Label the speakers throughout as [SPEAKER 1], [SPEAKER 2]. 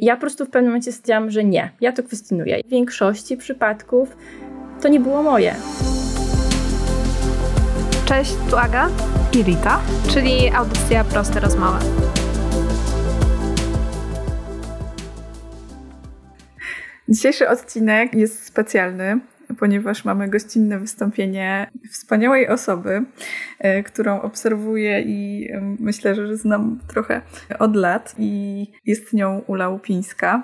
[SPEAKER 1] Ja po prostu w pewnym momencie stwierdziłam, że nie, ja to kwestionuję. W większości przypadków to nie było moje.
[SPEAKER 2] Cześć, tu Aga
[SPEAKER 3] i Rita,
[SPEAKER 2] czyli audycja Proste Rozmowy.
[SPEAKER 3] Dzisiejszy odcinek jest specjalny, ponieważ mamy gościnne wystąpienie wspaniałej osoby, e, którą obserwuję i myślę, że znam trochę od lat. I jest nią Ula Łupińska.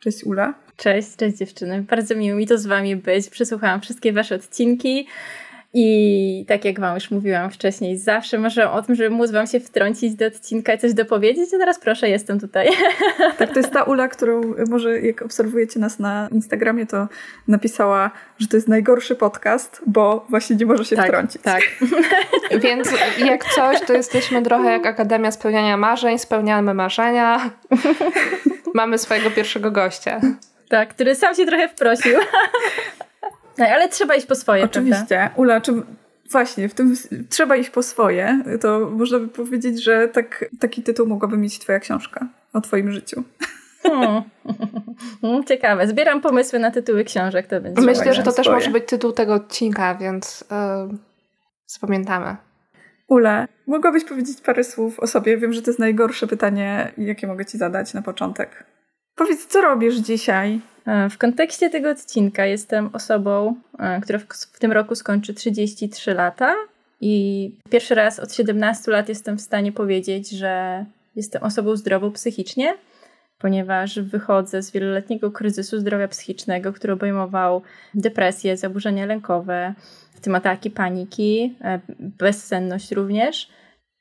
[SPEAKER 3] Cześć Ula.
[SPEAKER 1] Cześć, cześć dziewczyny. Bardzo miło mi to z Wami być. Przesłuchałam wszystkie Wasze odcinki. I tak jak Wam już mówiłam wcześniej, zawsze marzę o tym, żeby móc Wam się wtrącić do odcinka i coś dopowiedzieć, a teraz proszę, jestem tutaj.
[SPEAKER 3] Tak, to jest ta Ula, którą może jak obserwujecie nas na Instagramie, to napisała, że to jest najgorszy podcast, bo właśnie nie może się
[SPEAKER 1] tak,
[SPEAKER 3] wtrącić.
[SPEAKER 1] Tak.
[SPEAKER 2] Więc jak coś, to jesteśmy trochę jak Akademia Spełniania Marzeń, spełniamy marzenia. Mamy swojego pierwszego gościa.
[SPEAKER 1] Tak, który sam się trochę wprosił. No, ale trzeba iść po swoje,
[SPEAKER 3] Oczywiście.
[SPEAKER 1] Prawda?
[SPEAKER 3] Ula, czy właśnie, w tym trzeba iść po swoje, to można by powiedzieć, że tak, taki tytuł mogłaby mieć twoja książka o twoim życiu.
[SPEAKER 1] Hmm. Ciekawe. Zbieram pomysły na tytuły książek. To będzie
[SPEAKER 2] Myślę, że to też może być tytuł tego odcinka, więc yy, zapamiętamy.
[SPEAKER 3] Ula, mogłabyś powiedzieć parę słów o sobie? Wiem, że to jest najgorsze pytanie, jakie mogę ci zadać na początek. Powiedz, co robisz dzisiaj?
[SPEAKER 1] E, w kontekście tego odcinka jestem osobą, e, która w, tym roku skończy 33 lata i pierwszy raz od 17 lat jestem w stanie powiedzieć, że jestem osobą zdrową psychicznie, ponieważ wychodzę z wieloletniego kryzysu zdrowia psychicznego, który obejmował depresję, zaburzenia lękowe, w tym ataki paniki, e, bezsenność również.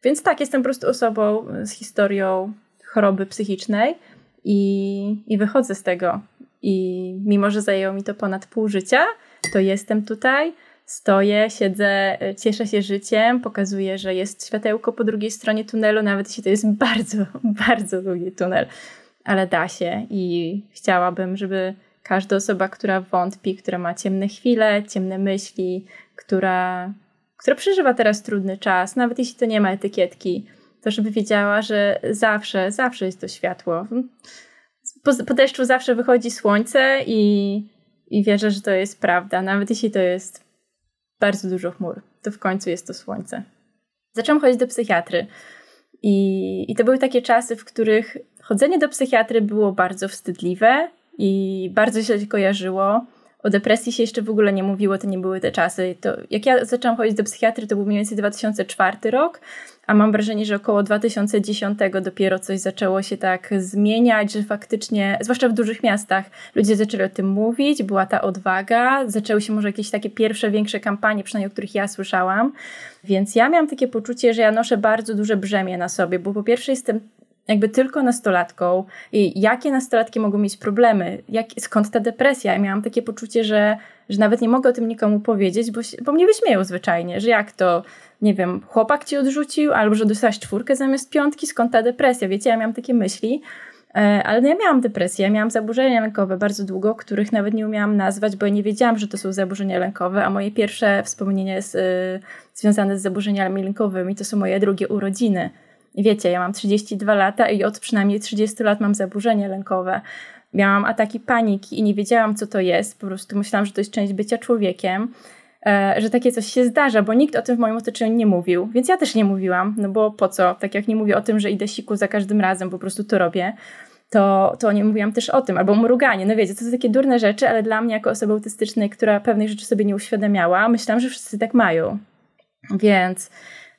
[SPEAKER 1] Więc tak, jestem po prostu osobą z historią choroby psychicznej i, i wychodzę z tego. I mimo, że zajęło mi to ponad pół życia, to jestem tutaj, stoję, siedzę, cieszę się życiem, pokazuję, że jest światełko po drugiej stronie tunelu, nawet jeśli to jest bardzo, bardzo długi tunel, ale da się i chciałabym, żeby każda osoba, która wątpi, która ma ciemne chwile, ciemne myśli, która, która przeżywa teraz trudny czas, nawet jeśli to nie ma etykietki, to żeby wiedziała, że zawsze, zawsze jest to światło. Po, po deszczu zawsze wychodzi słońce i, i wierzę, że to jest prawda. Nawet jeśli to jest bardzo dużo chmur, to w końcu jest to słońce. Zaczęłam chodzić do psychiatry. I, I to były takie czasy, w których chodzenie do psychiatry było bardzo wstydliwe i bardzo się kojarzyło. O depresji się jeszcze w ogóle nie mówiło, to nie były te czasy. To, jak ja zaczęłam chodzić do psychiatry, to był mniej więcej 2004 rok, a mam wrażenie, że około 2010 dopiero coś zaczęło się tak zmieniać, że faktycznie, zwłaszcza w dużych miastach, ludzie zaczęli o tym mówić, była ta odwaga, zaczęły się może jakieś takie pierwsze, większe kampanie, przynajmniej o których ja słyszałam. Więc ja miałam takie poczucie, że ja noszę bardzo duże brzemię na sobie, bo po pierwsze jestem jakby tylko nastolatką i jakie nastolatki mogą mieć problemy, jak, skąd ta depresja. Ja miałam takie poczucie, że, że nawet nie mogę o tym nikomu powiedzieć, bo, bo mnie wyśmieją zwyczajnie, że jak to, nie wiem, chłopak ci odrzucił, albo że dostałaś czwórkę zamiast piątki, skąd ta depresja, wiecie, ja miałam takie myśli. E, ale no ja miałam depresję, ja miałam zaburzenia lękowe bardzo długo, których nawet nie umiałam nazwać, bo ja nie wiedziałam, że to są zaburzenia lękowe, a moje pierwsze wspomnienie jest, y, związane z zaburzeniami lękowymi to są moje drugie urodziny wiecie, ja mam 32 lata i od przynajmniej 30 lat mam zaburzenia lękowe. Miałam ataki paniki i nie wiedziałam, co to jest. Po prostu myślałam, że to jest część bycia człowiekiem, e, że takie coś się zdarza, bo nikt o tym w moim otoczeniu nie mówił. Więc ja też nie mówiłam, no bo po co? Tak jak nie mówię o tym, że idę siku za każdym razem, po prostu to robię. To, to nie mówiłam też o tym, albo mruganie. No wiecie, to są takie durne rzeczy, ale dla mnie jako osoby autystycznej, która pewnej rzeczy sobie nie uświadamiała, myślałam, że wszyscy tak mają. Więc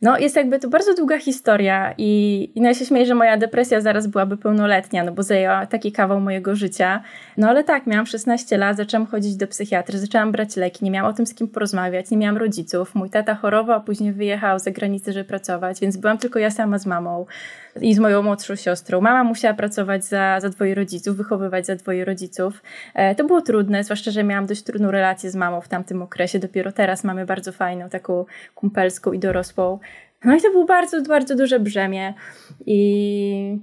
[SPEAKER 1] no, jest jakby to bardzo długa historia i, i no ja się śmieję, że moja depresja zaraz byłaby pełnoletnia, no bo zajęła taki kawał mojego życia. No ale tak, miałam 16 lat, zaczęłam chodzić do psychiatry, zaczęłam brać leki, nie miałam o tym z kim porozmawiać, nie miałam rodziców. Mój tata chorował, a później wyjechał za granicę, żeby pracować, więc byłam tylko ja sama z mamą i z moją młodszą siostrą. Mama musiała pracować za, za dwoje rodziców, wychowywać za dwoje rodziców. E, to było trudne, zwłaszcza, że miałam dość trudną relację z mamą w tamtym okresie. Dopiero teraz mamy bardzo fajną, taką kumpelską i dorosłą. No i to było bardzo, bardzo duże brzemię. I,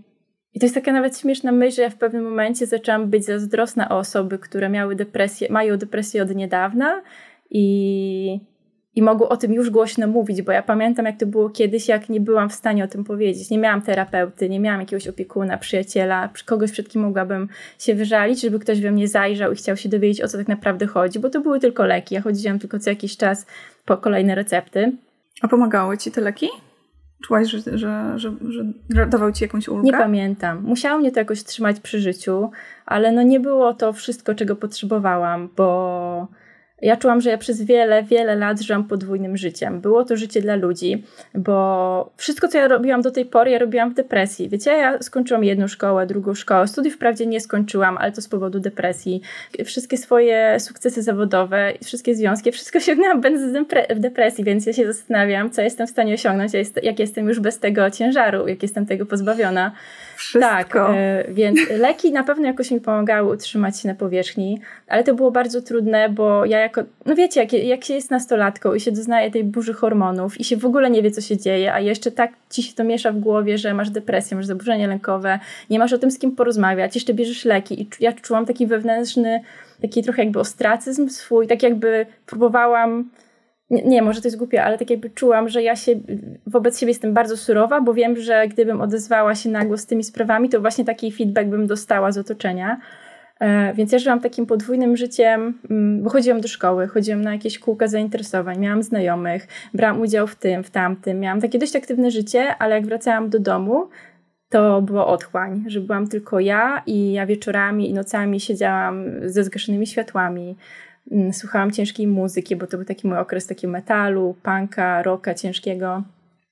[SPEAKER 1] i to jest taka nawet śmieszna myśl, że ja w pewnym momencie zaczęłam być zazdrosna o osoby, które miały depresję, mają depresję od niedawna i i mogło o tym już głośno mówić, bo ja pamiętam, jak to było kiedyś, jak nie byłam w stanie o tym powiedzieć. Nie miałam terapeuty, nie miałam jakiegoś opiekuna, przyjaciela, kogoś, przed kim mogłabym się wyżalić, żeby ktoś we mnie zajrzał i chciał się dowiedzieć, o co tak naprawdę chodzi, bo to były tylko leki. Ja chodziłam tylko co jakiś czas po kolejne recepty.
[SPEAKER 3] A pomagały ci te leki? Czułaś, że, że, że, że dawał ci jakąś ulgę?
[SPEAKER 1] Nie pamiętam. Musiało mnie to jakoś trzymać przy życiu, ale no nie było to wszystko, czego potrzebowałam, bo ja czułam, że ja przez wiele, wiele lat żyłam podwójnym życiem. Było to życie dla ludzi, bo wszystko, co ja robiłam do tej pory, ja robiłam w depresji. Wiecie, ja skończyłam jedną szkołę, drugą szkołę. Studiów wprawdzie nie skończyłam, ale to z powodu depresji. Wszystkie swoje sukcesy zawodowe, wszystkie związki, wszystko osiągnęłam będąc w depresji, więc ja się zastanawiam, co jestem w stanie osiągnąć, jak jestem już bez tego ciężaru, jak jestem tego pozbawiona.
[SPEAKER 3] Wszystko.
[SPEAKER 1] Tak, więc leki na pewno jakoś mi pomagały utrzymać się na powierzchni, ale to było bardzo trudne, bo ja jako, no wiecie, jak, jak się jest nastolatką i się doznaje tej burzy hormonów i się w ogóle nie wie, co się dzieje, a jeszcze tak ci się to miesza w głowie, że masz depresję, masz zaburzenie lękowe, nie masz o tym z kim porozmawiać, jeszcze bierzesz leki i ja czułam taki wewnętrzny, taki trochę jakby ostracyzm swój, tak jakby próbowałam nie, może to jest głupie, ale tak jakby czułam, że ja się wobec siebie jestem bardzo surowa, bo wiem, że gdybym odezwała się nagło z tymi sprawami, to właśnie taki feedback bym dostała z otoczenia. E, więc ja żyłam takim podwójnym życiem, mm, bo chodziłam do szkoły, chodziłam na jakieś kółka zainteresowań, miałam znajomych, brałam udział w tym, w tamtym. Miałam takie dość aktywne życie, ale jak wracałam do domu, to było otchłań, że byłam tylko ja i ja wieczorami i nocami siedziałam ze zgaszonymi światłami, słuchałam ciężkiej muzyki, bo to był taki mój okres takiego metalu, punka, rocka ciężkiego.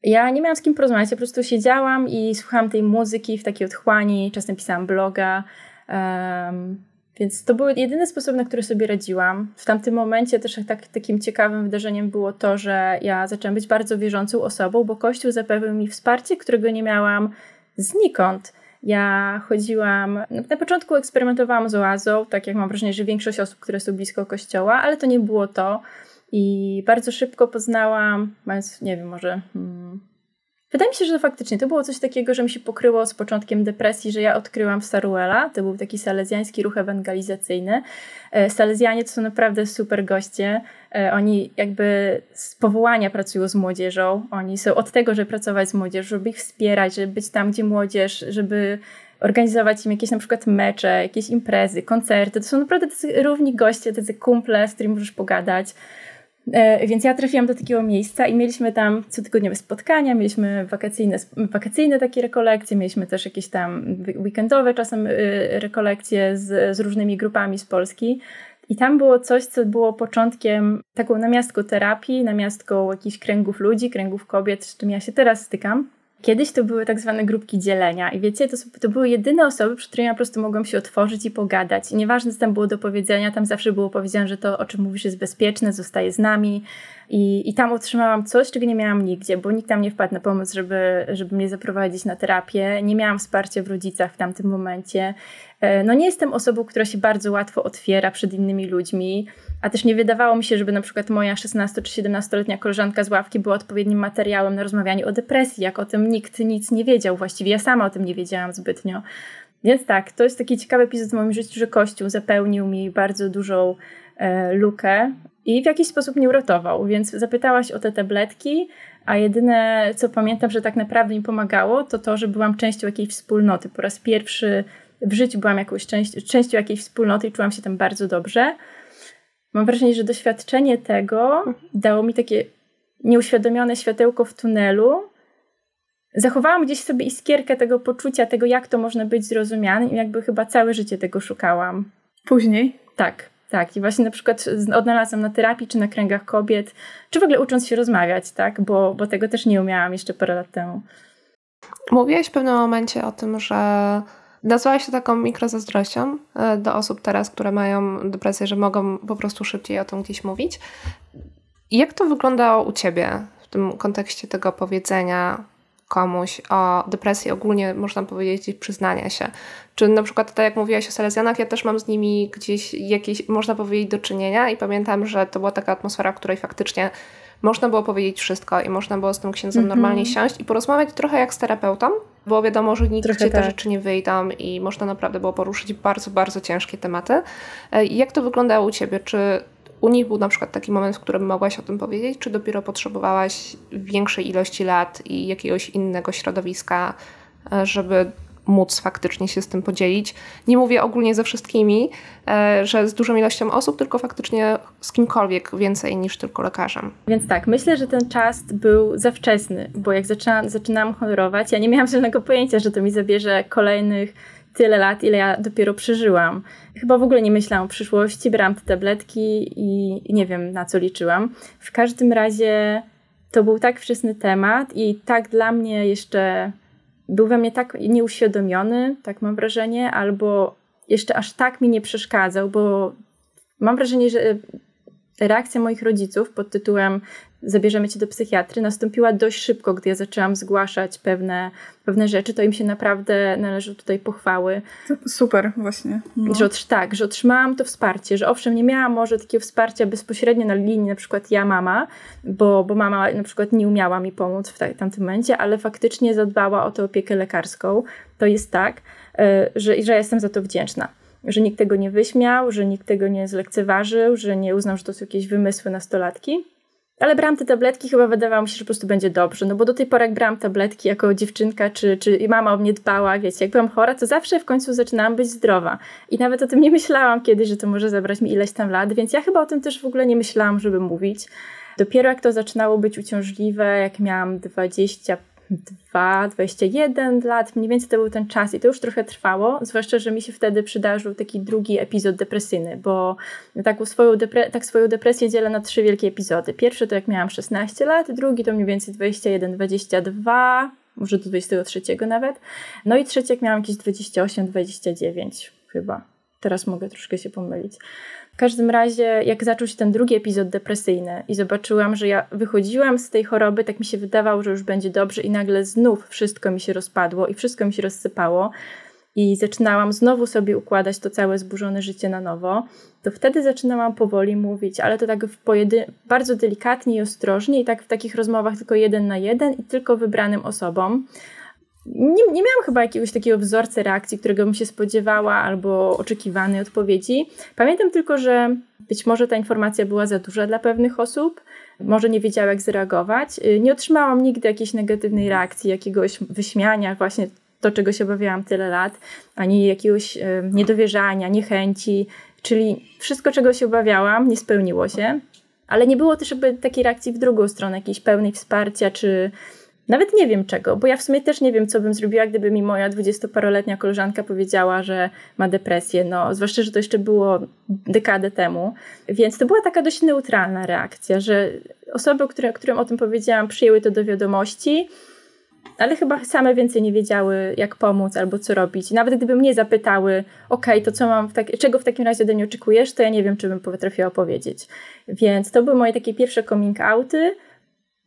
[SPEAKER 1] Ja nie miałam z kim porozmawiać, ja po prostu siedziałam i słuchałam tej muzyki w takiej otchłani, czasem pisałam bloga, um, więc to był jedyny sposób, na który sobie radziłam. W tamtym momencie też tak, takim ciekawym wydarzeniem było to, że ja zaczęłam być bardzo wierzącą osobą, bo Kościół zapewnił mi wsparcie, którego nie miałam znikąd. Ja chodziłam, na początku eksperymentowałam z oazą, tak jak mam wrażenie, że większość osób, które są blisko kościoła, ale to nie było to. I bardzo szybko poznałam, mając, nie wiem, może hmm, Wydaje mi się, że faktycznie to było coś takiego, że mi się pokryło z początkiem depresji, że ja odkryłam Saruela. To był taki salezjański ruch ewangelizacyjny. E, Salezjanie to są naprawdę super goście. E, oni jakby z powołania pracują z młodzieżą. Oni są od tego, żeby pracować z młodzieżą, żeby ich wspierać, żeby być tam, gdzie młodzież, żeby organizować im jakieś na przykład mecze, jakieś imprezy, koncerty. To są naprawdę tacy równi goście, tacy kumple, z którymi możesz pogadać. E, więc ja trafiłam do takiego miejsca i mieliśmy tam cotygodniowe spotkania, mieliśmy wakacyjne, wakacyjne takie rekolekcje, mieliśmy też jakieś tam weekendowe czasem y, rekolekcje z, z różnymi grupami z Polski. I tam było coś, co było początkiem taką namiastką terapii, namiastką jakichś kręgów ludzi, kręgów kobiet, z czym ja się teraz stykam. Kiedyś to były tak zwane grupki dzielenia i wiecie, to, to były jedyne osoby, przy którymi ja po prostu mogłam się otworzyć i pogadać. I nieważne, co tam było do powiedzenia, tam zawsze było powiedziane, że to, o czym mówisz, jest bezpieczne, zostaje z nami. I, I tam otrzymałam coś, czego nie miałam nigdzie, bo nikt tam nie wpadł na pomysł, żeby, żeby mnie zaprowadzić na terapię. Nie miałam wsparcia w rodzicach w tamtym momencie. E, no nie jestem osobą, która się bardzo łatwo otwiera przed innymi ludźmi. A też nie wydawało mi się, żeby na przykład moja 16 czy 17-letnia koleżanka z ławki była odpowiednim materiałem na rozmawianie o depresji, jak o tym nikt nic nie wiedział. Właściwie ja sama o tym nie wiedziałam zbytnio. Więc tak, to jest taki ciekawy epizod w moim życiu, że Kościół zapełnił mi bardzo dużą e, lukę i w jakiś sposób mnie uratował. Więc zapytałaś o te tabletki, a jedyne, co pamiętam, że tak naprawdę mi pomagało, to to, że byłam częścią jakiejś wspólnoty. Po raz pierwszy w życiu byłam jakąś część, częścią jakiejś wspólnoty i czułam się tam bardzo dobrze. Mam wrażenie, że doświadczenie tego dało mi takie nieuświadomione światełko w tunelu. Zachowałam gdzieś sobie iskierkę tego poczucia, tego jak to można być zrozumiane i jakby chyba całe życie tego szukałam.
[SPEAKER 3] Później?
[SPEAKER 1] Tak, tak. I właśnie na przykład odnalazłam na terapii, czy na kręgach kobiet, czy w ogóle ucząc się rozmawiać, tak? Bo, bo tego też nie umiałam jeszcze parę lat temu.
[SPEAKER 2] Mówiłaś w pewnym momencie o tym, że Nazwała się taką mikrozazdrością e, do osób teraz, które mają depresję, że mogą po prostu szybciej o tym gdzieś mówić. Jak to wyglądało u Ciebie w tym kontekście tego powiedzenia komuś o depresji, ogólnie można powiedzieć przyznania się? Czy na przykład, tak jak mówiłaś o Salezjanach, ja też mam z nimi gdzieś jakieś, można powiedzieć, do czynienia i pamiętam, że to była taka atmosfera, w której faktycznie można było powiedzieć wszystko i można było z tym księdzem mm -hmm. normalnie siąść i porozmawiać trochę jak z terapeutą, bo wiadomo, że nigdzie te tak. rzeczy nie wyjdą i można naprawdę było poruszyć bardzo, bardzo ciężkie tematy. E, jak to wyglądało u Ciebie? Czy u nich był na przykład taki moment, w którym mogłaś o tym powiedzieć, czy dopiero potrzebowałaś większej ilości lat i jakiegoś innego środowiska, e, żeby móc faktycznie się z tym podzielić. Nie mówię ogólnie ze wszystkimi, e, że z dużą ilością osób, tylko faktycznie z kimkolwiek więcej niż tylko lekarzem.
[SPEAKER 1] Więc tak, myślę, że ten czas był za wczesny, bo jak zaczynałam, zaczynałam honorować, ja nie miałam żadnego pojęcia, że to mi zabierze kolejnych tyle lat, ile ja dopiero przeżyłam. Chyba w ogóle nie myślałam o przyszłości, brałam te tabletki i nie wiem na co liczyłam. W każdym razie to był tak wczesny temat i tak dla mnie jeszcze był we mnie tak nieuświadomiony, tak mam wrażenie, albo jeszcze aż tak mi nie przeszkadzał, bo mam wrażenie, że reakcja moich rodziców pod tytułem zabierzemy cię do psychiatry nastąpiła dość szybko, gdy ja zaczęłam zgłaszać pewne, pewne rzeczy, to im się naprawdę należą tutaj pochwały.
[SPEAKER 3] Super, właśnie.
[SPEAKER 1] No. Że, tak, że otrzymałam to wsparcie, że owszem, nie miałam może takiego wsparcia bezpośrednio na linii, na przykład ja, mama, bo, bo mama na przykład nie umiała mi pomóc w tamtym momencie, ale faktycznie zadbała o tę opiekę lekarską. To jest tak, e, że, że jestem za to wdzięczna że nikt tego nie wyśmiał, że nikt tego nie zlekceważył, że nie uznał, że to są jakieś wymysły nastolatki. Ale brałam te tabletki, chyba wydawało mi się, że po prostu będzie dobrze. No bo do tej pory, jak brałam tabletki jako dziewczynka, czy, czy mama o mnie dbała, wiecie, jak byłam chora, to zawsze w końcu zaczynałam być zdrowa. I nawet o tym nie myślałam kiedyś, że to może zabrać mi ileś tam lat, więc ja chyba o tym też w ogóle nie myślałam, żeby mówić. Dopiero jak to zaczynało być uciążliwe, jak miałam 20 2, 21 lat, mniej więcej to był ten czas i to już trochę trwało, zwłaszcza, że mi się wtedy przydarzył taki drugi epizod depresyjny, bo tak swoją, depre tak swoją depresję dzielę na trzy wielkie epizody. Pierwszy to jak miałam 16 lat, drugi to mniej więcej 21, 22, może do 23 nawet, no i trzeci jak miałam jakieś 28, 29 chyba. Teraz mogę troszkę się pomylić. W każdym razie, jak zaczął się ten drugi epizod depresyjny i zobaczyłam, że ja wychodziłam z tej choroby, tak mi się wydawało, że już będzie dobrze, i nagle znów wszystko mi się rozpadło i wszystko mi się rozsypało, i zaczynałam znowu sobie układać to całe zburzone życie na nowo, to wtedy zaczynałam powoli mówić, ale to tak bardzo delikatnie i ostrożnie, i tak w takich rozmowach tylko jeden na jeden i tylko wybranym osobom nie, nie miałam chyba jakiegoś takiego wzorca reakcji, którego bym się spodziewała albo oczekiwanej odpowiedzi. Pamiętam tylko, że być może ta informacja była za duża dla pewnych osób, może nie wiedziała jak zareagować. Y, nie otrzymałam nigdy jakiejś negatywnej reakcji, jakiegoś wyśmiania, właśnie to, czego się obawiałam tyle lat, ani jakiegoś y, niedowierzania, niechęci, czyli wszystko, czego się obawiałam, nie spełniło się. Ale nie było też jakby takiej reakcji w drugą stronę, jakiejś pełnej wsparcia czy nawet nie wiem czego, bo ja w sumie też nie wiem, co bym zrobiła, gdyby mi moja dwudziestoparoletnia koleżanka powiedziała, że ma depresję. No, zwłaszcza, że to jeszcze było dekadę temu. Więc to była taka dość neutralna reakcja, że osoby, które, którym o tym powiedziałam, przyjęły to do wiadomości, ale chyba same więcej nie wiedziały, jak pomóc albo co robić. Nawet gdyby mnie zapytały, ok, to co mam, w tak, czego w takim razie ode mnie oczekujesz, to ja nie wiem, czy bym potrafiła powiedzieć. Więc to były moje takie pierwsze coming outy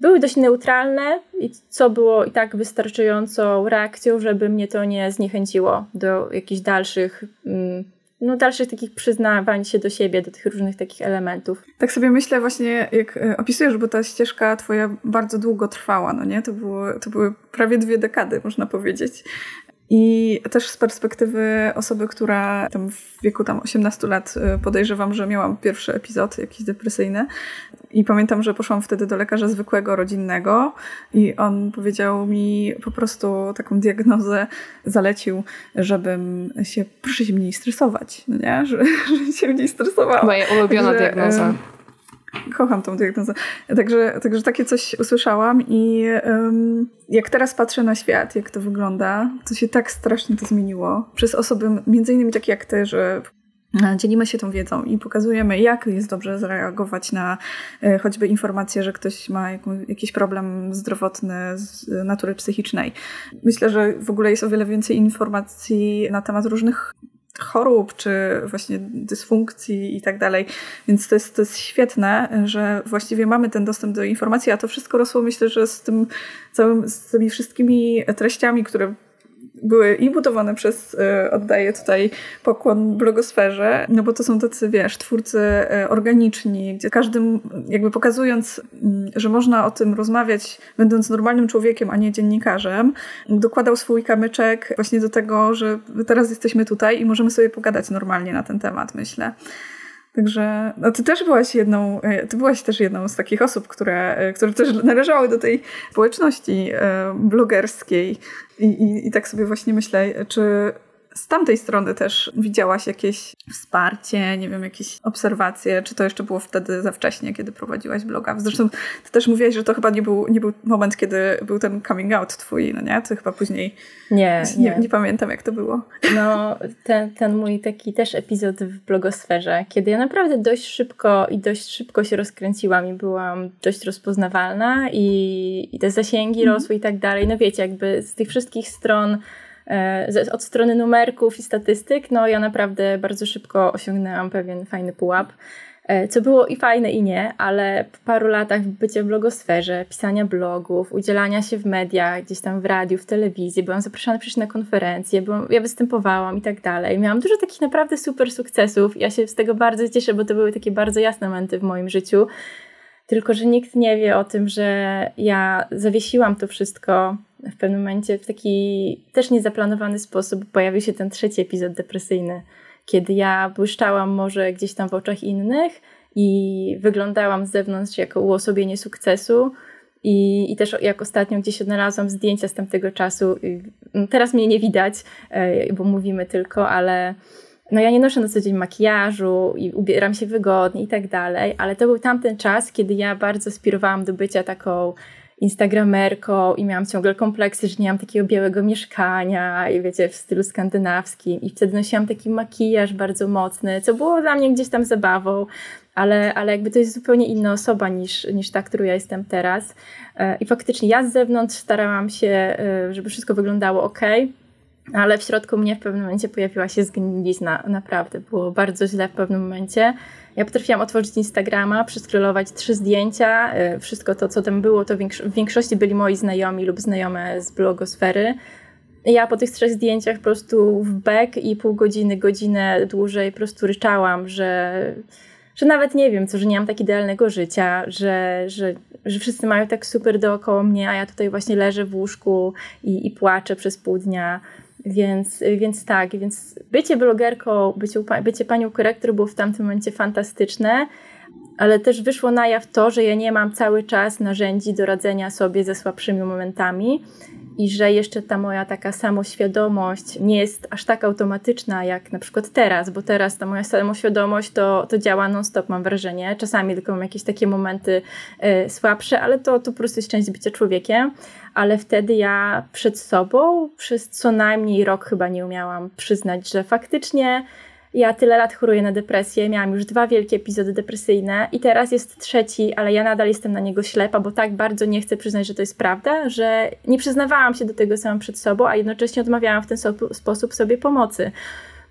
[SPEAKER 1] były dość neutralne i co było i tak wystarczającą reakcją, żeby mnie to nie zniechęciło do jakichś dalszych, mm, no dalszych takich przyznawań się do siebie, do tych różnych takich elementów.
[SPEAKER 3] Tak sobie myślę właśnie, jak e, opisujesz, bo ta ścieżka twoja bardzo długo trwała, no nie? To, było, to były prawie dwie dekady, można powiedzieć. I też z perspektywy osoby, która tam w wieku tam 18 lat y, podejrzewam, że miałam pierwszy epizod jakiś depresyjny. I pamiętam, że poszłam wtedy do lekarza zwykłego, rodzinnego i on powiedział mi po prostu taką diagnozę, zalecił, żebym się, proszę się mniej stresować, no nie? Że, że się mniej stresowała.
[SPEAKER 2] Moja ulubiona że, diagnoza.
[SPEAKER 3] Kocham tą diagnozę. Także, także takie coś usłyszałam i um, jak teraz patrzę na świat, jak to wygląda, to się tak strasznie to zmieniło. Przez osoby, między innymi takie jak ty, że e, dzielimy się tą wiedzą i pokazujemy, jak jest dobrze zareagować na e, choćby informację, że ktoś ma jakiś problem zdrowotny z natury psychicznej. Myślę, że w ogóle jest o wiele więcej informacji na temat różnych chorób, czy właśnie dysfunkcji i tak dalej. Więc to jest, to jest świetne, że właściwie mamy ten dostęp do informacji, a to wszystko rosło myślę, że z tym całym, z tymi wszystkimi treściami, które były i budowane przez, y, oddaję tutaj pokłon blogosferze, no bo to są tacy, wiesz, twórcy y, organiczni, gdzie każdym jakby pokazując, że można o tym rozmawiać, będąc normalnym człowiekiem, a nie dziennikarzem, dokładał swój kamyczek właśnie do tego, że teraz jesteśmy tutaj i możemy sobie pogadać normalnie na ten temat, myślę. Także no ty też byłaś jedną, e, ty byłaś też jedną z takich osób, które, e, które też należały do tej społeczności e, blogerskiej. I, i, I tak sobie właśnie myślę, czy z tamtej strony też widziałaś jakieś wsparcie, nie wiem, jakieś obserwacje, czy to jeszcze było wtedy za wcześnie, kiedy prowadziłaś bloga? Zresztą ty też mówiłaś, że to chyba nie był, nie był moment, kiedy był ten coming out twój, no nie? To chyba później...
[SPEAKER 1] Nie,
[SPEAKER 3] nie. Nie, nie pamiętam, jak to było.
[SPEAKER 1] No, ten, ten mój taki też epizod w blogosferze, kiedy ja naprawdę dość szybko i dość szybko się rozkręciłam i byłam dość rozpoznawalna i, i te zasięgi mm. rosły i tak dalej. No wiecie, jakby z tych wszystkich stron od strony numerków i statystyk, no ja naprawdę bardzo szybko osiągnęłam pewien fajny pułap. E, co było i fajne, i nie, ale po paru latach bycia w blogosferze, pisania blogów, udzielania się w mediach, gdzieś tam w radiu, w telewizji, byłam zapraszana przecież na konferencje, bo ja występowałam i tak dalej. Miałam dużo takich naprawdę super sukcesów. Ja się z tego bardzo cieszę, bo to były takie bardzo jasne momenty w moim życiu. Tylko, że nikt nie wie o tym, że ja zawiesiłam to wszystko w pewnym momencie w taki też niezaplanowany sposób pojawił się ten trzeci epizod depresyjny, kiedy ja błyszczałam może gdzieś tam w oczach innych i wyglądałam z zewnątrz jako uosobienie sukcesu. I, I też jak ostatnio gdzieś odnalazłam zdjęcia z tamtego czasu, no teraz mnie nie widać, e, bo mówimy tylko, ale no ja nie noszę na co dzień makijażu i ubieram się wygodnie i tak dalej, ale to był tamten czas, kiedy ja bardzo aspirowałam do bycia taką instagramerką i miałam ciągle kompleksy, że nie mam takiego białego mieszkania i wiecie, w stylu skandynawskim i wtedy nosiłam taki makijaż bardzo mocny, co było dla mnie gdzieś tam zabawą, ale, ale jakby to jest zupełnie inna osoba niż, niż ta, którą ja jestem teraz. E, I faktycznie ja z zewnątrz starałam się, e, żeby wszystko wyglądało ok, ale w środku mnie w pewnym momencie pojawiła się zgnilizna. Naprawdę było bardzo źle w pewnym momencie. Ja potrafiłam otworzyć Instagrama, przeskrolować trzy zdjęcia. Y, wszystko to, co tam było, to w większości byli moi znajomi lub znajome z blogosfery. Ja po tych trzech zdjęciach po prostu w bek i pół godziny, godzinę dłużej po prostu ryczałam, że, że nawet nie wiem co, że nie mam tak idealnego życia, że, że, że wszyscy mają tak super dookoła mnie, a ja tutaj właśnie leżę w łóżku i, i płaczę przez pół dnia. Więc, więc tak, więc bycie blogerką, bycie, bycie panią korektor było w tamtym momencie fantastyczne, ale też wyszło na jaw to, że ja nie mam cały czas narzędzi do radzenia sobie ze słabszymi momentami i że jeszcze ta moja taka samoświadomość nie jest aż tak automatyczna jak na przykład teraz, bo teraz ta moja samoświadomość to, to działa non-stop, mam wrażenie. Czasami tylko mam jakieś takie momenty y, słabsze, ale to, to po prostu jest część bycia człowiekiem. Ale wtedy ja przed sobą przez co najmniej rok chyba nie umiałam przyznać, że faktycznie ja tyle lat choruję na depresję, miałam już dwa wielkie epizody depresyjne i teraz jest trzeci, ale ja nadal jestem na niego ślepa, bo tak bardzo nie chcę przyznać, że to jest prawda, że nie przyznawałam się do tego samą przed sobą, a jednocześnie odmawiałam w ten sposób sobie pomocy.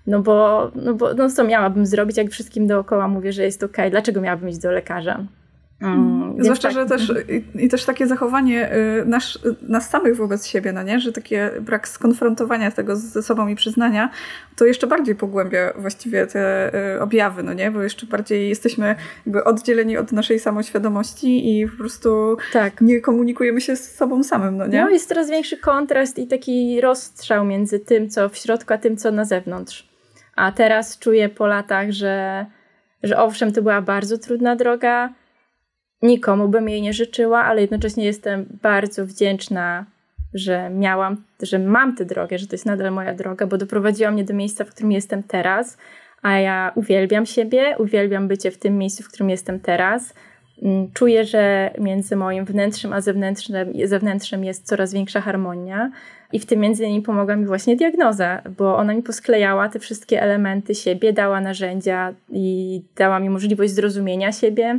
[SPEAKER 1] No bo, no bo no co miałabym zrobić, jak wszystkim dookoła mówię, że jest ok, dlaczego miałabym iść do lekarza?
[SPEAKER 3] Mm, Zwłaszcza, tak. że też i, i, też takie zachowanie y, nasz, nas samych wobec siebie, no nie? że takie brak skonfrontowania tego ze sobą i przyznania, to jeszcze bardziej pogłębia właściwie te y, objawy, no nie? Bo jeszcze bardziej jesteśmy jakby oddzieleni od naszej samoświadomości i po prostu tak. nie komunikujemy się z sobą samym, no nie?
[SPEAKER 1] No jest coraz większy kontrast i taki rozstrzał między tym, co w środku, a tym, co na zewnątrz. A teraz czuję po latach, że, że owszem, to była bardzo trudna droga, nikomu bym jej nie życzyła, ale jednocześnie jestem bardzo wdzięczna, że miałam, że mam tę drogę, że to jest nadal moja droga, bo doprowadziła mnie do miejsca, w którym jestem teraz, a ja uwielbiam siebie, uwielbiam bycie w tym miejscu, w którym jestem teraz. Mm, czuję, że między moim wnętrzem a zewnętrznym, jest coraz większa harmonia. I w tym między innymi pomogła mi właśnie diagnoza, bo ona mi posklejała te wszystkie elementy siebie, dała narzędzia i dała mi możliwość zrozumienia siebie,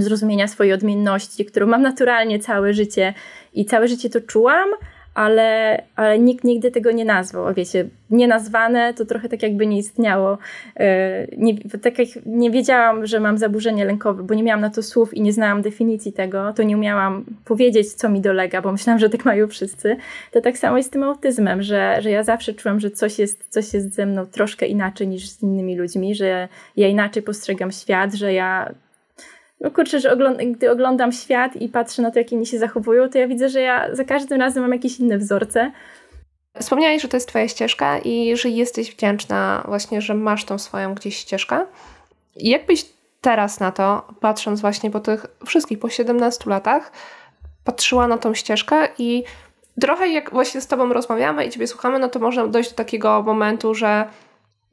[SPEAKER 1] zrozumienia swojej odmienności, którą mam naturalnie całe życie i całe życie to czułam, ale, ale nikt nigdy tego nie nazwał. Wiecie, nienazwane to trochę tak jakby nie istniało. E, nie, tak jak nie wiedziałam, że mam zaburzenie lękowe, bo nie miałam na to słów i nie znałam definicji tego, to nie umiałam powiedzieć, co mi dolega, bo myślałam, że tak mają wszyscy. To tak samo jest z tym autyzmem, że, że ja zawsze czułam, że coś jest, coś jest ze mną troszkę inaczej niż z innymi ludźmi, że ja inaczej postrzegam świat, że ja no kurczę, że ogląd gdy oglądam świat i patrzę na to, jak inni się zachowują, to ja widzę, że ja za każdym razem mam jakieś inne wzorce.
[SPEAKER 2] Wspomniałeś, że to jest Twoja ścieżka i że jesteś wdzięczna właśnie, że masz tą swoją gdzieś ścieżkę. Jakbyś teraz na to, patrząc właśnie po tych wszystkich, po 17 latach, patrzyła na tą ścieżkę i trochę jak właśnie z Tobą rozmawiamy i Ciebie słuchamy, no to można dojść do takiego momentu, że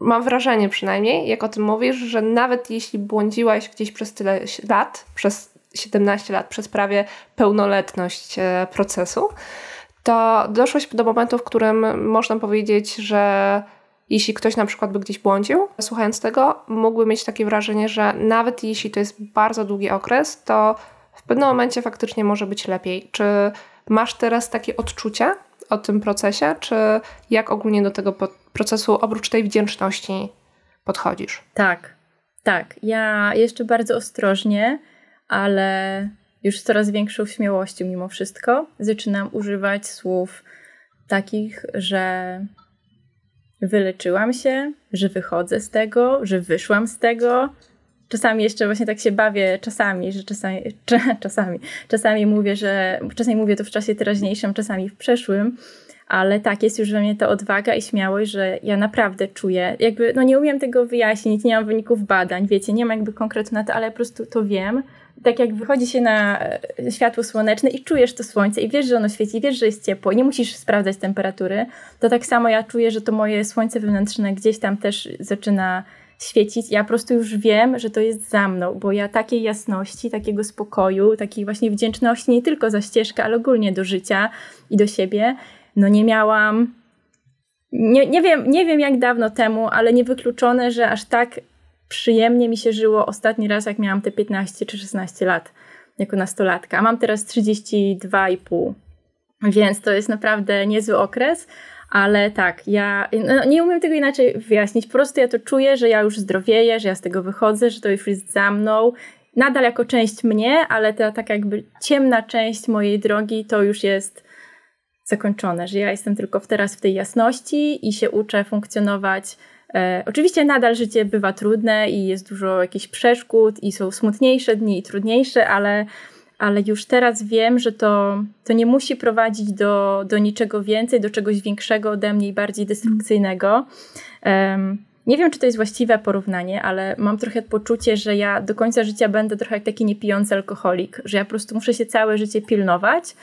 [SPEAKER 2] mam wrażenie przynajmniej, jak o tym mówisz, że nawet jeśli błądziłaś gdzieś przez tyle lat, przez 17 lat, przez prawie pełnoletność e, procesu, to doszłaś do momentu, w którym można powiedzieć, że jeśli ktoś na przykład by gdzieś błądził, słuchając tego, mógłby mieć takie wrażenie, że nawet jeśli to jest bardzo długi okres, to w pewnym momencie faktycznie może być lepiej. Czy masz teraz takie odczucia o tym procesie, czy jak ogólnie do tego procesu oprócz tej wdzięczności podchodzisz?
[SPEAKER 1] Tak, tak. Ja jeszcze bardzo ostrożnie, ale już z coraz większą śmiałością mimo wszystko zaczynam używać słów takich, że wyleczyłam się, że wychodzę z tego, że wyszłam z tego. Czasami jeszcze właśnie tak się bawię, czasami, że czasami, czasami, czasami mówię, że czasami mówię to w czasie teraźniejszym, czasami w przeszłym, ale tak, jest już we mnie ta odwaga i śmiałość, że ja naprawdę czuję, jakby, no nie umiem tego wyjaśnić, nie mam wyników badań, wiecie, nie mam jakby konkretu na to, ale po prostu to wiem, tak jak wychodzi się na e, światło słoneczne i czujesz to słońce i wiesz, że ono świeci, wiesz, że jest ciepło nie musisz sprawdzać temperatury, to tak samo ja czuję, że to moje słońce wewnętrzne gdzieś tam też zaczyna świecić. Ja po prostu już wiem, że to jest za mną, bo ja takiej jasności, takiego spokoju, takiej właśnie wdzięczności nie tylko za ścieżkę, ale ogólnie do życia i do siebie, no nie miałam. Nie, nie, wiem, nie wiem jak dawno temu, ale niewykluczone, że aż tak przyjemnie mi się żyło ostatni raz, jak miałam te 15 czy 16 lat jako nastolatka. Mam teraz 32,5, więc to jest naprawdę niezły okres. Ale tak, ja no, nie umiem tego inaczej wyjaśnić. Po prostu ja to czuję, że ja już zdrowieję, że ja z tego wychodzę, że to już jest za mną. Nadal jako część mnie, ale ta taka jakby ciemna część mojej drogi to już jest zakończone, że ja jestem tylko teraz w tej jasności i się uczę funkcjonować E, oczywiście nadal życie bywa trudne i jest dużo jakichś przeszkód i są smutniejsze dni i trudniejsze, ale, ale już teraz wiem, że to, to nie musi prowadzić do, do niczego więcej, do czegoś większego ode mnie i bardziej destrukcyjnego. Nie wiem, czy to jest właściwe porównanie, ale mam trochę poczucie, że ja do końca życia będę trochę jak taki niepijący alkoholik, że ja po prostu muszę się całe życie pilnować,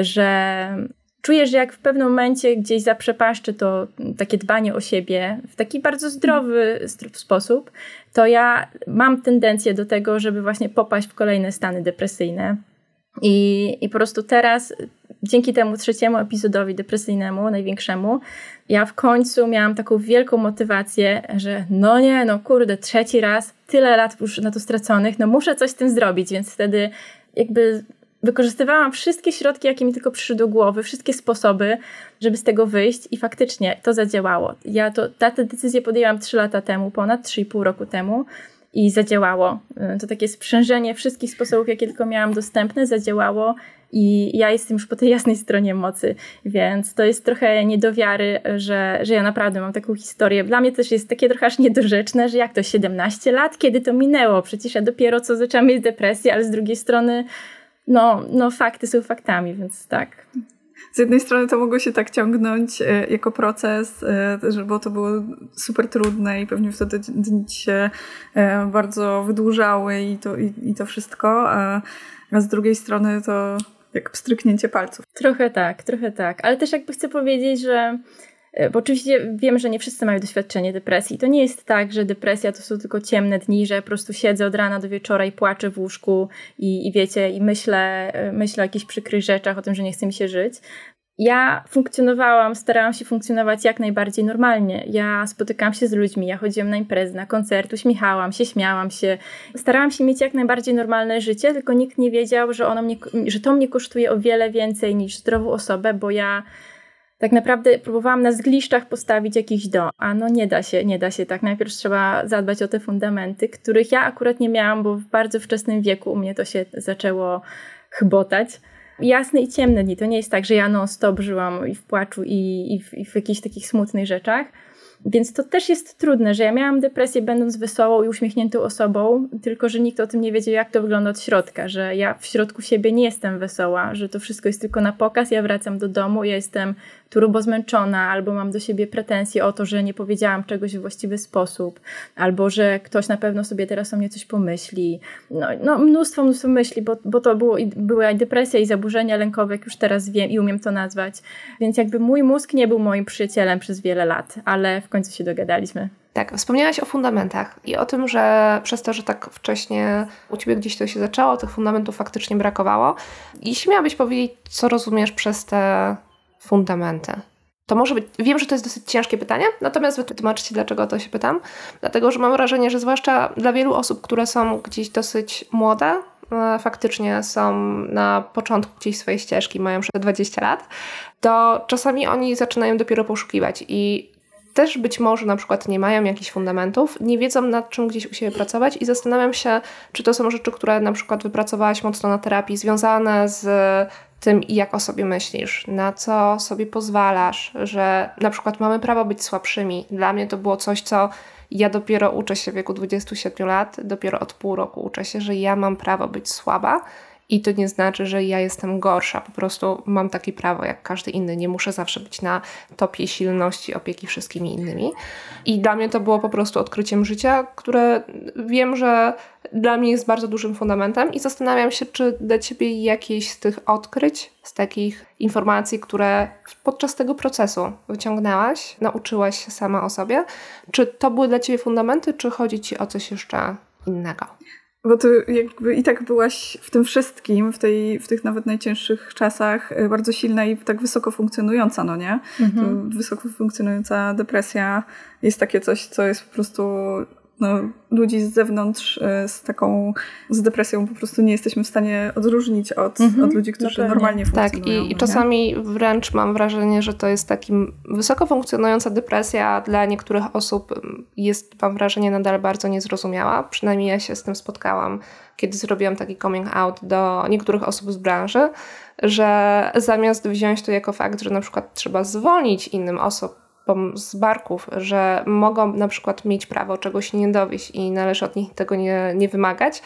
[SPEAKER 1] że czuję, że jak w pewnym momencie gdzieś zaprzepaszczę to takie dbanie o siebie w taki bardzo zdrowy sposób, to ja mam tendencję do tego, żeby właśnie popaść w kolejne stany depresyjne. I, I po prostu teraz, dzięki temu trzeciemu epizodowi depresyjnemu, największemu, ja w końcu miałam taką wielką motywację, że no nie, no kurde, trzeci raz, tyle lat już na to straconych, no muszę coś z tym zrobić, więc wtedy jakby wykorzystywałam wszystkie środki, jakie mi tylko przyszły do głowy, wszystkie sposoby, żeby z tego wyjść i faktycznie to zadziałało. Ja to, tę decyzję podjęłam 3 lata temu, ponad 3,5 roku temu i zadziałało. To takie sprzężenie wszystkich sposobów, jakie tylko miałam dostępne, zadziałało i ja jestem już po tej jasnej stronie mocy, więc to jest trochę niedowiary, że, że ja naprawdę mam taką historię. Dla mnie też jest takie trochę aż niedorzeczne, że jak to 17 lat, kiedy to minęło? Przecież ja dopiero co zaczęłam mieć depresję, ale z drugiej strony no, no fakty są faktami, więc tak.
[SPEAKER 3] Z jednej strony to mogło się tak ciągnąć e, jako proces, e, bo to było super trudne i pewnie wtedy dni się e, bardzo wydłużały i to, i, i to wszystko, a, a z drugiej strony to jak pstryknięcie palców.
[SPEAKER 1] Trochę tak, trochę tak, ale też jakby chcę powiedzieć, że bo oczywiście wiem, że nie wszyscy mają doświadczenie depresji. To nie jest tak, że depresja to są tylko ciemne dni, że po prostu siedzę od rana do wieczora i płaczę w łóżku i, i wiecie, i myślę, e, myślę o jakichś przykrych rzeczach, o tym, że nie chce mi się żyć. Ja funkcjonowałam, starałam się funkcjonować jak najbardziej normalnie. Ja spotykałam się z ludźmi, ja chodziłam na imprezy, na koncerty, uśmiechałam się, śmiałam się. Starałam się mieć jak najbardziej normalne życie, tylko nikt nie wiedział, że, ono mnie, że to mnie kosztuje o wiele więcej niż zdrową osobę, bo ja tak naprawdę próbowałam na zgliszczach postawić jakiś dom, a no nie da się, nie da się tak. Najpierw trzeba zadbać o te fundamenty, których ja akurat nie miałam, bo w bardzo wczesnym wieku u mnie to się zaczęło chbotać. Jasne i ciemne dni, to nie jest tak, że ja non-stop żyłam i w płaczu i, i, w, i w jakichś takich smutnych rzeczach, więc to też jest trudne, że ja miałam depresję będąc wesołą i uśmiechniętą osobą, tylko że nikt o tym nie wiedział, jak to wygląda od środka, że ja w środku siebie nie jestem wesoła, że to wszystko jest tylko na pokaz, ja wracam do domu, ja jestem turbo zmęczona, albo mam do siebie pretensje o to, że nie powiedziałam czegoś w właściwy sposób, albo że ktoś na pewno sobie teraz o mnie coś pomyśli. No, no mnóstwo, mnóstwo myśli, bo, bo to było, była i depresja, i zaburzenia lękowe, jak już teraz wiem i umiem to nazwać. Więc jakby mój mózg nie był moim przyjacielem przez wiele lat, ale w końcu się dogadaliśmy.
[SPEAKER 2] Tak, wspomniałaś o fundamentach i o tym, że przez to, że tak wcześnie u Ciebie gdzieś to się zaczęło, tych fundamentów faktycznie brakowało. Jeśli miałabyś powiedzieć, co rozumiesz przez te fundamenty? To może być, wiem, że to jest dosyć ciężkie pytanie, natomiast wytłumaczcie, dlaczego o to się pytam. Dlatego, że mam wrażenie, że zwłaszcza dla wielu osób, które są gdzieś dosyć młode, e, faktycznie są na początku gdzieś swojej ścieżki, mają przed 20 lat, to czasami oni zaczynają dopiero poszukiwać i też być może na przykład nie mają jakichś fundamentów, nie wiedzą nad czym gdzieś u siebie pracować i zastanawiam się, czy to są rzeczy, które na przykład wypracowałaś mocno na terapii, związane z tym, jak o sobie myślisz, na co sobie pozwalasz, że na przykład mamy prawo być słabszymi. Dla mnie to było coś, co ja dopiero uczę się w wieku 27 lat, dopiero od pół roku uczę się, że ja mam prawo być słaba i to nie znaczy, że ja jestem gorsza. Po prostu mam takie prawo jak każdy inny. Nie muszę zawsze być na topie silności, opieki wszystkimi innymi. I dla mnie to było po prostu odkryciem życia, które wiem, że dla mnie jest bardzo dużym fundamentem i zastanawiam się, czy dla Ciebie jakieś z tych odkryć, z takich informacji, które podczas tego procesu wyciągnęłaś, nauczyłaś się sama o sobie, czy to były dla Ciebie fundamenty, czy chodzi Ci o coś jeszcze innego?
[SPEAKER 3] Bo ty jakby i tak byłaś w tym wszystkim, w, tej, w tych nawet najcięższych czasach e, bardzo silna i tak wysoko funkcjonująca, no nie? Mhm. Wysoko funkcjonująca depresja jest takie coś, co jest po prostu no, ludzi z zewnątrz e, z taką, z depresją po prostu nie jesteśmy w stanie odróżnić od, mhm, od ludzi, którzy no normalnie funkcjonują.
[SPEAKER 2] Tak, i, i czasami wręcz mam wrażenie, że to jest takim wysoko funkcjonująca depresja dla niektórych osób jest, mam wrażenie, nadal bardzo niezrozumiała. Przynajmniej ja się z tym spotkałam, kiedy zrobiłam taki coming out do niektórych osób z branży, że zamiast wziąć to jako fakt, że na przykład trzeba zwolnić innym osobom, z barków, że mogą na przykład mieć prawo czegoś nie dowieść i należy od nich tego nie, nie wymagać,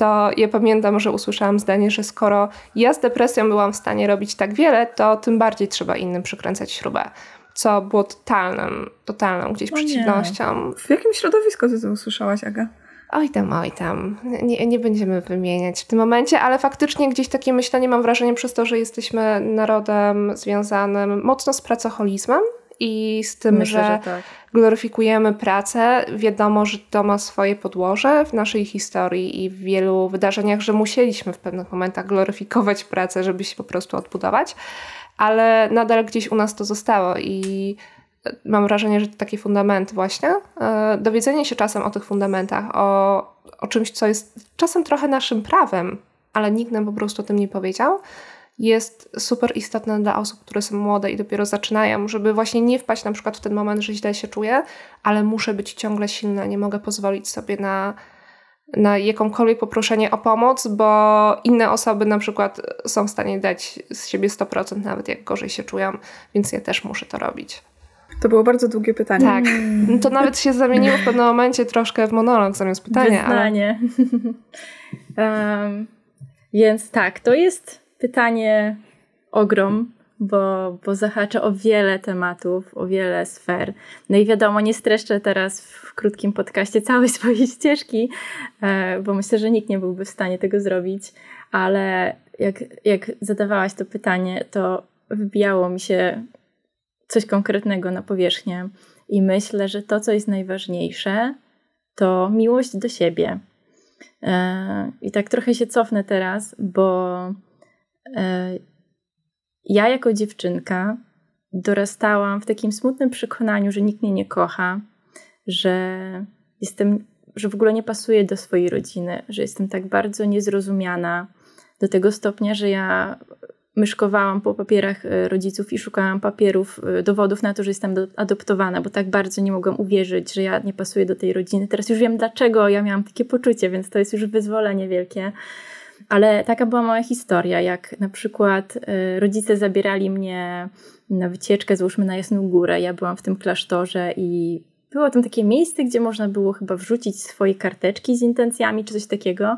[SPEAKER 2] to ja pamiętam, że usłyszałam zdanie, że skoro ja z depresją byłam w stanie robić tak wiele, to tym bardziej trzeba innym przykręcać śrubę. Co było totalnym, totalną gdzieś przeciwnością.
[SPEAKER 3] W jakim środowisku ty to usłyszałaś, Aga?
[SPEAKER 2] Oj tam, oj tam. Nie, nie będziemy wymieniać w tym momencie, ale faktycznie gdzieś takie myślenie mam wrażenie przez to, że jesteśmy narodem związanym mocno z pracoholizmem, i z tym, Myślę, że, że tak. gloryfikujemy pracę. Wiadomo, że to ma swoje podłoże w naszej historii i w wielu wydarzeniach, że musieliśmy w pewnych momentach gloryfikować pracę, żeby się po prostu odbudować, ale nadal gdzieś u nas to zostało i mam wrażenie, że to taki fundament właśnie. E, dowiedzenie się czasem o tych fundamentach, o, o czymś, co jest czasem trochę naszym prawem, ale nikt nam po prostu o tym nie powiedział jest super istotne dla osób, które są młode i dopiero zaczynają, żeby właśnie nie wpaść na przykład w ten moment, że źle się czuję, ale muszę być ciągle silna, nie mogę pozwolić sobie na, na jakąkolwiek poproszenie o pomoc, bo inne osoby na przykład są w stanie dać z siebie 100% nawet jak gorzej się czują, więc ja też muszę to robić.
[SPEAKER 3] To było bardzo długie pytanie.
[SPEAKER 2] Tak. To nawet się zamieniło w pewnym momencie troszkę w monolog zamiast pytania.
[SPEAKER 1] Wyznanie. Ale... um, więc tak, to jest pytanie ogrom, bo, bo zahacza o wiele tematów, o wiele sfer. No i wiadomo, nie streszczę teraz w krótkim podcaście całej swojej ścieżki, e, bo myślę, że nikt nie byłby w stanie tego zrobić, ale jak, jak zadawałaś to pytanie, to wybijało mi się coś konkretnego na powierzchnię i myślę, że to, co jest najważniejsze, to miłość do siebie. E, I tak trochę się cofnę teraz, bo ja jako dziewczynka dorastałam w takim smutnym przekonaniu, że nikt mnie nie kocha, że jestem, że w ogóle nie pasuję do swojej rodziny, że jestem tak bardzo niezrozumiana do tego stopnia, że ja myszkowałam po papierach e, rodziców i szukałam papierów, e, dowodów na to, że jestem adoptowana, bo tak bardzo nie mogłam uwierzyć, że ja nie pasuję do tej rodziny. Teraz już wiem dlaczego ja miałam takie poczucie, więc to jest już wyzwolenie wielkie. Ale taka była moja historia, jak na przykład y, rodzice zabierali mnie na wycieczkę, złóżmy na Jasną Górę. Ja byłam w tym klasztorze i było tam takie miejsce, gdzie można było chyba wrzucić swoje karteczki z intencjami czy coś takiego.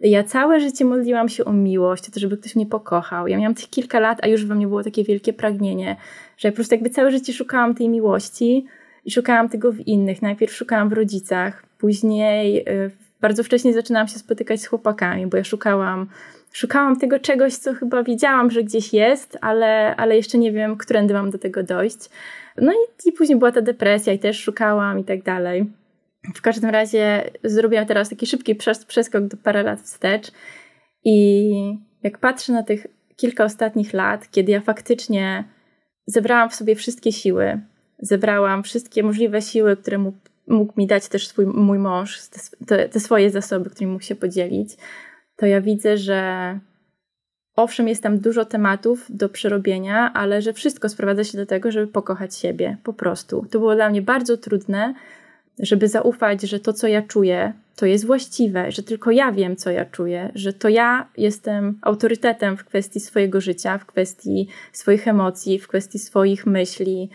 [SPEAKER 1] Ja całe życie modliłam się o miłość, o to, żeby ktoś mnie pokochał. Ja miałam tych kilka lat, a już we mnie było takie wielkie pragnienie, że po prostu jakby całe życie szukałam tej miłości i szukałam tego w innych. Najpierw szukałam w rodzicach, później y, bardzo wcześnie zaczynałam się spotykać z chłopakami, bo ja szukałam, szukałam tego czegoś, co chyba wiedziałam, że gdzieś jest, ale, ale jeszcze nie wiem, którędy mam do tego dojść. No i, i później była ta depresja i też szukałam i tak dalej. W każdym razie zrobiłam teraz taki szybki przeskok do parę lat wstecz i jak patrzę na tych kilka ostatnich lat, kiedy ja faktycznie zebrałam w sobie wszystkie siły, zebrałam wszystkie możliwe siły, które mógł, mógł mi dać też swój, mój mąż, te, te swoje zasoby, którymi mógł się podzielić, to ja widzę, że owszem, jest tam dużo tematów do przerobienia, ale że wszystko sprowadza się do tego, żeby pokochać siebie, po prostu. To było dla mnie bardzo trudne, żeby zaufać, że to, co ja czuję, to jest właściwe, że tylko ja wiem, co ja czuję, że to ja jestem autorytetem w kwestii swojego życia, w kwestii swoich emocji, w kwestii swoich myśli,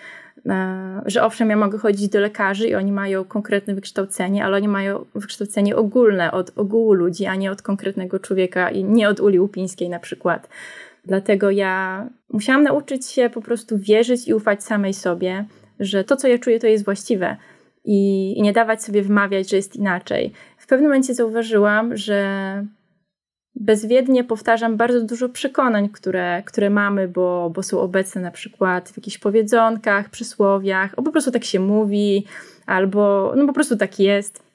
[SPEAKER 1] że owszem, ja mogę chodzić do lekarzy i oni mają konkretne wykształcenie, ale oni mają wykształcenie ogólne od ogółu ludzi, a nie od konkretnego człowieka i nie od Uli Łupińskiej na przykład. Dlatego ja musiałam nauczyć się po prostu wierzyć i ufać samej sobie, że to, co ja czuję, to jest właściwe i, nie dawać sobie wmawiać, że jest inaczej. W pewnym momencie zauważyłam, że bezwiednie powtarzam bardzo dużo przekonań, które, które mamy, bo, bo są obecne na przykład w jakichś powiedzonkach, przysłowiach, albo po prostu tak się mówi, albo no po prostu tak jest.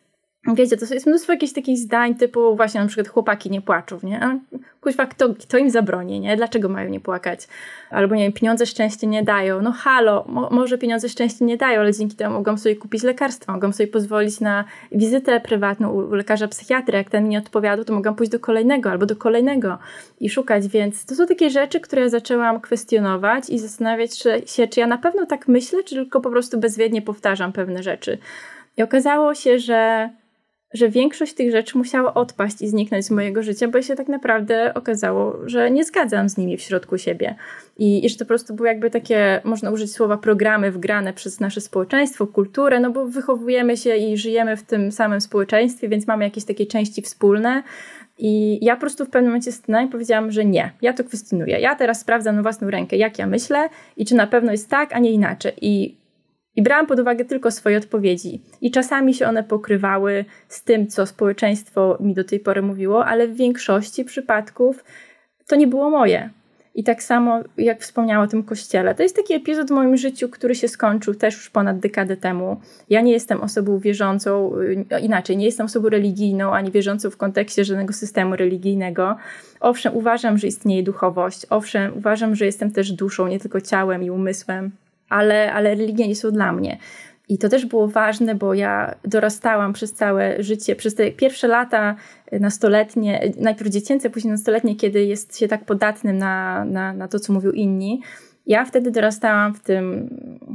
[SPEAKER 1] Wiecie, to jest mnóstwo jakichś takich zdań typu właśnie na przykład chłopaki nie płaczą, nie? A kuźwa, kto, kto im zabroni, nie? Dlaczego mają nie płakać? Albo nie wiem, pieniądze szczęście nie dają. No halo, mo może pieniądze szczęście nie dają, ale dzięki temu mogą sobie kupić lekarstwa, mogą sobie pozwolić na wizytę prywatną u, u lekarza psychiatry. Jak ten mi nie odpowiadał, to mogą pójść do kolejnego albo do kolejnego i szukać. Więc to są takie rzeczy, które ja zaczęłam kwestionować i zastanawiać się, czy ja na pewno tak myślę, czy tylko po prostu bezwiednie powtarzam pewne rzeczy. I okazało się, że że większość tych rzeczy musiała odpaść i zniknąć z mojego życia, bo się tak naprawdę okazało, że nie zgadzam z nimi w środku siebie. I, I że to po prostu były jakby takie, można użyć słowa, programy wgrane przez nasze społeczeństwo, kulturę, no bo wychowujemy się i żyjemy w tym samym społeczeństwie, więc mamy jakieś takie części wspólne. I ja po prostu w pewnym momencie stanęłam i powiedziałam, że nie, ja to kwestionuję. Ja teraz sprawdzam na własną rękę, jak ja myślę i czy na pewno jest tak, a nie inaczej. I i brałam pod uwagę tylko swoje odpowiedzi. I czasami się one pokrywały z tym, co społeczeństwo mi do tej pory mówiło, ale w większości przypadków to nie było moje. I tak samo, jak wspomniałam o tym kościele, to jest taki epizod w moim życiu, który się skończył też już ponad dekadę temu. Ja nie jestem osobą wierzącą, y, inaczej, nie jestem osobą religijną, ani wierzącą w kontekście żadnego systemu religijnego. Owszem, uważam, że istnieje duchowość, owszem, uważam, że jestem też duszą, nie tylko ciałem i umysłem ale, ale religie nie są dla mnie. I to też było ważne, bo ja dorastałam przez całe życie, przez te pierwsze lata nastoletnie, najpierw dziecięce, później nastoletnie, kiedy jest się tak podatnym na, na, na to, co mówią inni. Ja wtedy dorastałam w tym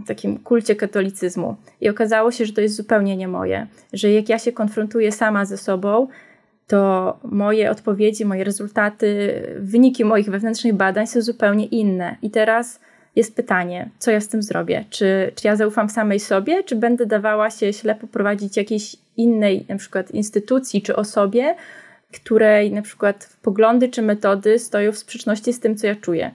[SPEAKER 1] takim kulcie katolicyzmu i okazało się, że to jest zupełnie nie moje. Że jak ja się konfrontuję sama ze sobą, to moje odpowiedzi, moje rezultaty, wyniki moich wewnętrznych badań są zupełnie inne. I teraz jest pytanie, co ja z tym zrobię? Czy, czy ja zaufam samej sobie, czy będę dawała się ślepo prowadzić jakiejś innej na przykład instytucji czy osobie, której na przykład poglądy czy metody stoją w sprzeczności z tym, co ja czuję.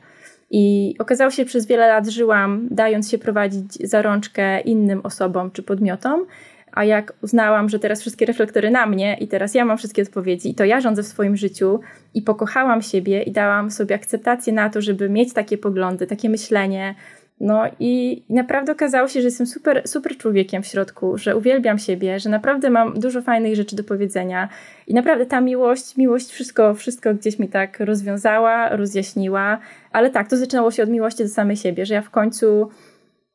[SPEAKER 1] I okazało się, że przez wiele lat żyłam, dając się prowadzić za rączkę innym osobom czy podmiotom, a jak uznałam, że teraz wszystkie reflektory na mnie i teraz ja mam wszystkie odpowiedzi i to ja rządzę w swoim życiu i pokochałam siebie i dałam sobie akceptację na to, żeby mieć takie poglądy, takie myślenie. No i naprawdę okazało się, że jestem super, super człowiekiem w środku, że uwielbiam siebie, że naprawdę mam dużo fajnych rzeczy do powiedzenia i naprawdę ta miłość, miłość wszystko, wszystko gdzieś mi tak rozwiązała, rozjaśniła, ale tak, to zaczynało się od miłości do samej siebie, że ja w końcu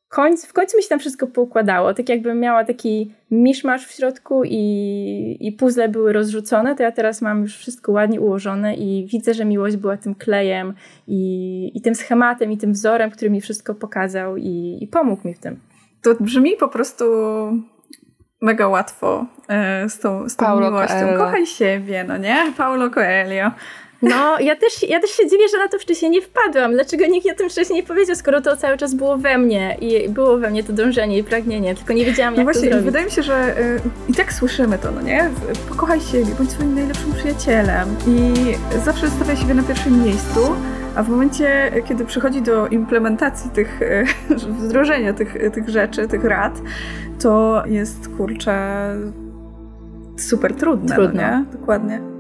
[SPEAKER 1] końc, w końcu mi się tam wszystko poukładało. Tak jakbym miała taki miszmasz w środku i, i puzzle były rozrzucone, to ja teraz mam już wszystko ładnie ułożone i widzę, że miłość była tym klejem i, i tym schematem i tym wzorem, który mi wszystko pokazał i, i pomógł mi w tym.
[SPEAKER 3] To brzmi po prostu mega łatwo e, z tą, z tą miłością. Coelho. Kochaj siebie, no nie? Paulo Coelho.
[SPEAKER 1] No, ja też, ja też się dziwię, że na to wcześniej nie wpadłam. Dlaczego nikt o tym wcześniej nie powiedział, skoro to cały czas było we mnie i było we mnie to dążenie i pragnienie, tylko nie wiedziałam,
[SPEAKER 3] no
[SPEAKER 1] jak
[SPEAKER 3] właśnie,
[SPEAKER 1] to zrobić.
[SPEAKER 3] Wydaje mi się, że y, i tak słyszymy to, no nie? Pokochaj siebie, bądź swoim najlepszym przyjacielem i zawsze stawiaj siebie na pierwszym miejscu, a w momencie, kiedy przychodzi do implementacji tych, y, wdrożenia tych, tych rzeczy, tych rad, to jest, kurczę, super trudne, no
[SPEAKER 1] Trudno.
[SPEAKER 3] no nie? Dokładnie.